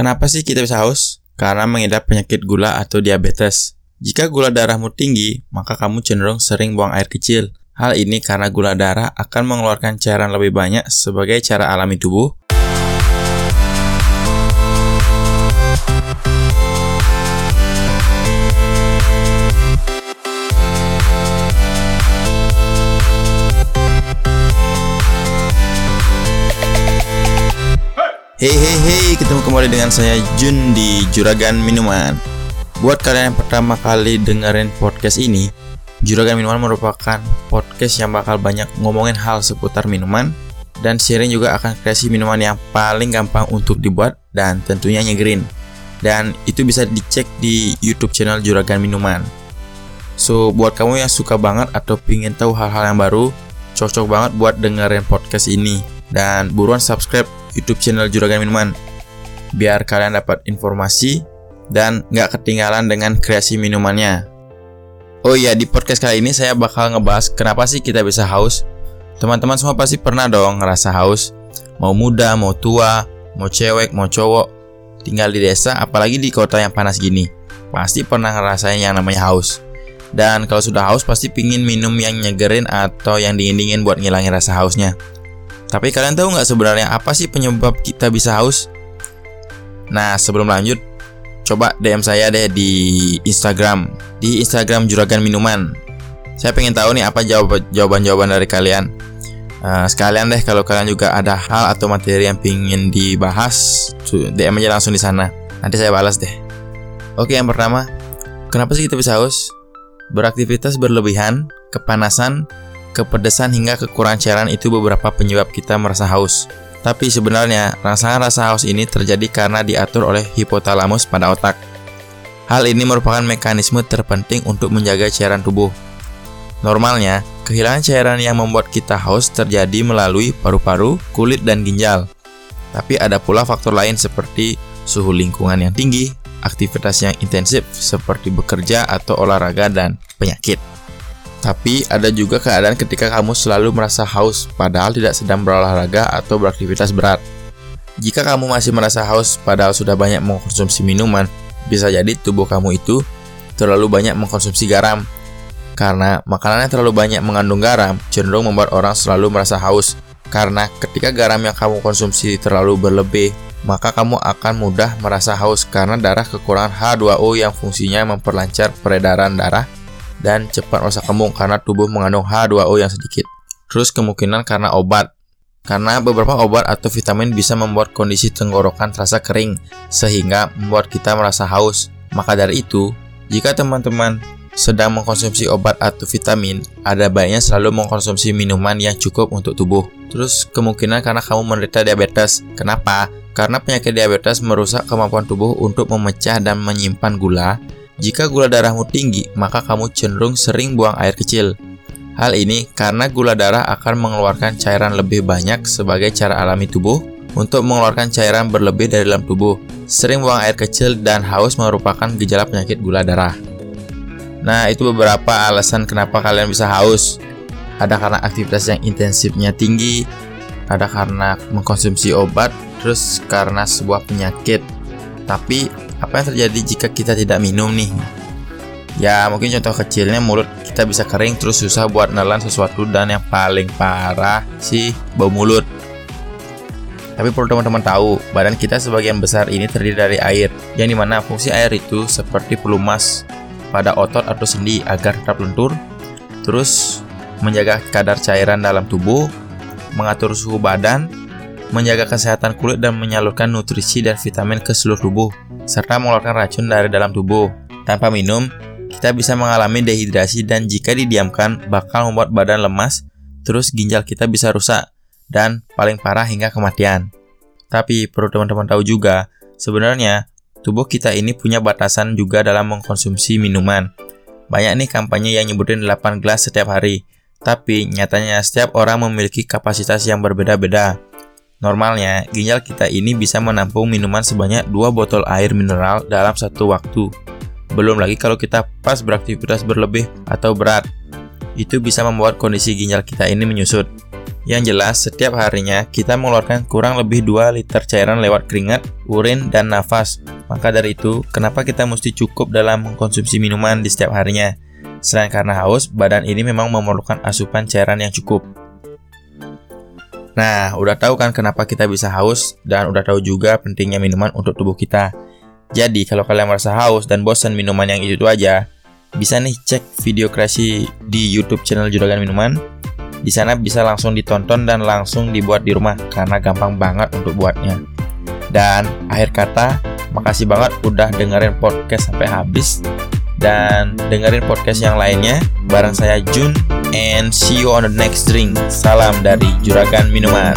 Kenapa sih kita bisa haus? Karena mengidap penyakit gula atau diabetes. Jika gula darahmu tinggi, maka kamu cenderung sering buang air kecil. Hal ini karena gula darah akan mengeluarkan cairan lebih banyak sebagai cara alami tubuh Hey hey hey, ketemu kembali dengan saya Jun di Juragan Minuman. Buat kalian yang pertama kali dengerin podcast ini, Juragan Minuman merupakan podcast yang bakal banyak ngomongin hal seputar minuman dan sharing juga akan kreasi minuman yang paling gampang untuk dibuat dan tentunya nyegerin. Dan itu bisa dicek di YouTube channel Juragan Minuman. So, buat kamu yang suka banget atau pingin tahu hal-hal yang baru, cocok banget buat dengerin podcast ini. Dan buruan subscribe YouTube channel Juragan Minuman biar kalian dapat informasi dan nggak ketinggalan dengan kreasi minumannya. Oh iya, di podcast kali ini saya bakal ngebahas kenapa sih kita bisa haus. Teman-teman semua pasti pernah dong ngerasa haus. Mau muda, mau tua, mau cewek, mau cowok. Tinggal di desa, apalagi di kota yang panas gini. Pasti pernah ngerasain yang namanya haus. Dan kalau sudah haus pasti pingin minum yang nyegerin atau yang dingin-dingin buat ngilangin rasa hausnya. Tapi kalian tahu nggak sebenarnya apa sih penyebab kita bisa haus? Nah, sebelum lanjut, coba DM saya deh di Instagram, di Instagram Juragan Minuman. Saya pengen tahu nih apa jawaban-jawaban dari kalian. Uh, sekalian deh kalau kalian juga ada hal atau materi yang pingin dibahas, DM aja langsung di sana. Nanti saya balas deh. Oke, yang pertama, kenapa sih kita bisa haus? Beraktivitas berlebihan, kepanasan, kepedesan hingga kekurangan cairan itu beberapa penyebab kita merasa haus. Tapi sebenarnya, rasa rasa haus ini terjadi karena diatur oleh hipotalamus pada otak. Hal ini merupakan mekanisme terpenting untuk menjaga cairan tubuh. Normalnya, kehilangan cairan yang membuat kita haus terjadi melalui paru-paru, kulit, dan ginjal. Tapi ada pula faktor lain seperti suhu lingkungan yang tinggi, aktivitas yang intensif seperti bekerja atau olahraga, dan penyakit. Tapi ada juga keadaan ketika kamu selalu merasa haus padahal tidak sedang berolahraga atau beraktivitas berat. Jika kamu masih merasa haus padahal sudah banyak mengkonsumsi minuman, bisa jadi tubuh kamu itu terlalu banyak mengkonsumsi garam. Karena makanan yang terlalu banyak mengandung garam cenderung membuat orang selalu merasa haus. Karena ketika garam yang kamu konsumsi terlalu berlebih, maka kamu akan mudah merasa haus karena darah kekurangan H2O yang fungsinya memperlancar peredaran darah dan cepat rusak kembung karena tubuh mengandung H2O yang sedikit. Terus kemungkinan karena obat. Karena beberapa obat atau vitamin bisa membuat kondisi tenggorokan terasa kering sehingga membuat kita merasa haus. Maka dari itu, jika teman-teman sedang mengkonsumsi obat atau vitamin, ada baiknya selalu mengkonsumsi minuman yang cukup untuk tubuh. Terus kemungkinan karena kamu menderita diabetes. Kenapa? Karena penyakit diabetes merusak kemampuan tubuh untuk memecah dan menyimpan gula jika gula darahmu tinggi, maka kamu cenderung sering buang air kecil. Hal ini karena gula darah akan mengeluarkan cairan lebih banyak sebagai cara alami tubuh untuk mengeluarkan cairan berlebih dari dalam tubuh. Sering buang air kecil dan haus merupakan gejala penyakit gula darah. Nah, itu beberapa alasan kenapa kalian bisa haus. Ada karena aktivitas yang intensifnya tinggi, ada karena mengkonsumsi obat, terus karena sebuah penyakit. Tapi apa yang terjadi jika kita tidak minum nih? Ya mungkin contoh kecilnya mulut kita bisa kering terus susah buat nelan sesuatu dan yang paling parah sih bau mulut. Tapi perlu teman-teman tahu, badan kita sebagian besar ini terdiri dari air, yang di mana fungsi air itu seperti pelumas pada otot atau sendi agar tetap lentur, terus menjaga kadar cairan dalam tubuh, mengatur suhu badan, menjaga kesehatan kulit dan menyalurkan nutrisi dan vitamin ke seluruh tubuh serta mengeluarkan racun dari dalam tubuh. Tanpa minum, kita bisa mengalami dehidrasi dan jika didiamkan bakal membuat badan lemas, terus ginjal kita bisa rusak, dan paling parah hingga kematian. Tapi perlu teman-teman tahu juga, sebenarnya tubuh kita ini punya batasan juga dalam mengkonsumsi minuman. Banyak nih kampanye yang nyebutin 8 gelas setiap hari, tapi nyatanya setiap orang memiliki kapasitas yang berbeda-beda. Normalnya, ginjal kita ini bisa menampung minuman sebanyak 2 botol air mineral dalam satu waktu. Belum lagi kalau kita pas beraktivitas berlebih atau berat. Itu bisa membuat kondisi ginjal kita ini menyusut. Yang jelas, setiap harinya kita mengeluarkan kurang lebih 2 liter cairan lewat keringat, urin, dan nafas. Maka dari itu, kenapa kita mesti cukup dalam mengkonsumsi minuman di setiap harinya? Selain karena haus, badan ini memang memerlukan asupan cairan yang cukup. Nah, udah tahu kan kenapa kita bisa haus dan udah tahu juga pentingnya minuman untuk tubuh kita. Jadi, kalau kalian merasa haus dan bosan minuman yang itu, -itu aja, bisa nih cek video kreasi di YouTube channel Juragan Minuman di sana bisa langsung ditonton dan langsung dibuat di rumah karena gampang banget untuk buatnya. Dan akhir kata, makasih banget udah dengerin podcast sampai habis dan dengerin podcast yang lainnya bareng saya Jun and see you on the next drink. Salam dari Juragan Minuman.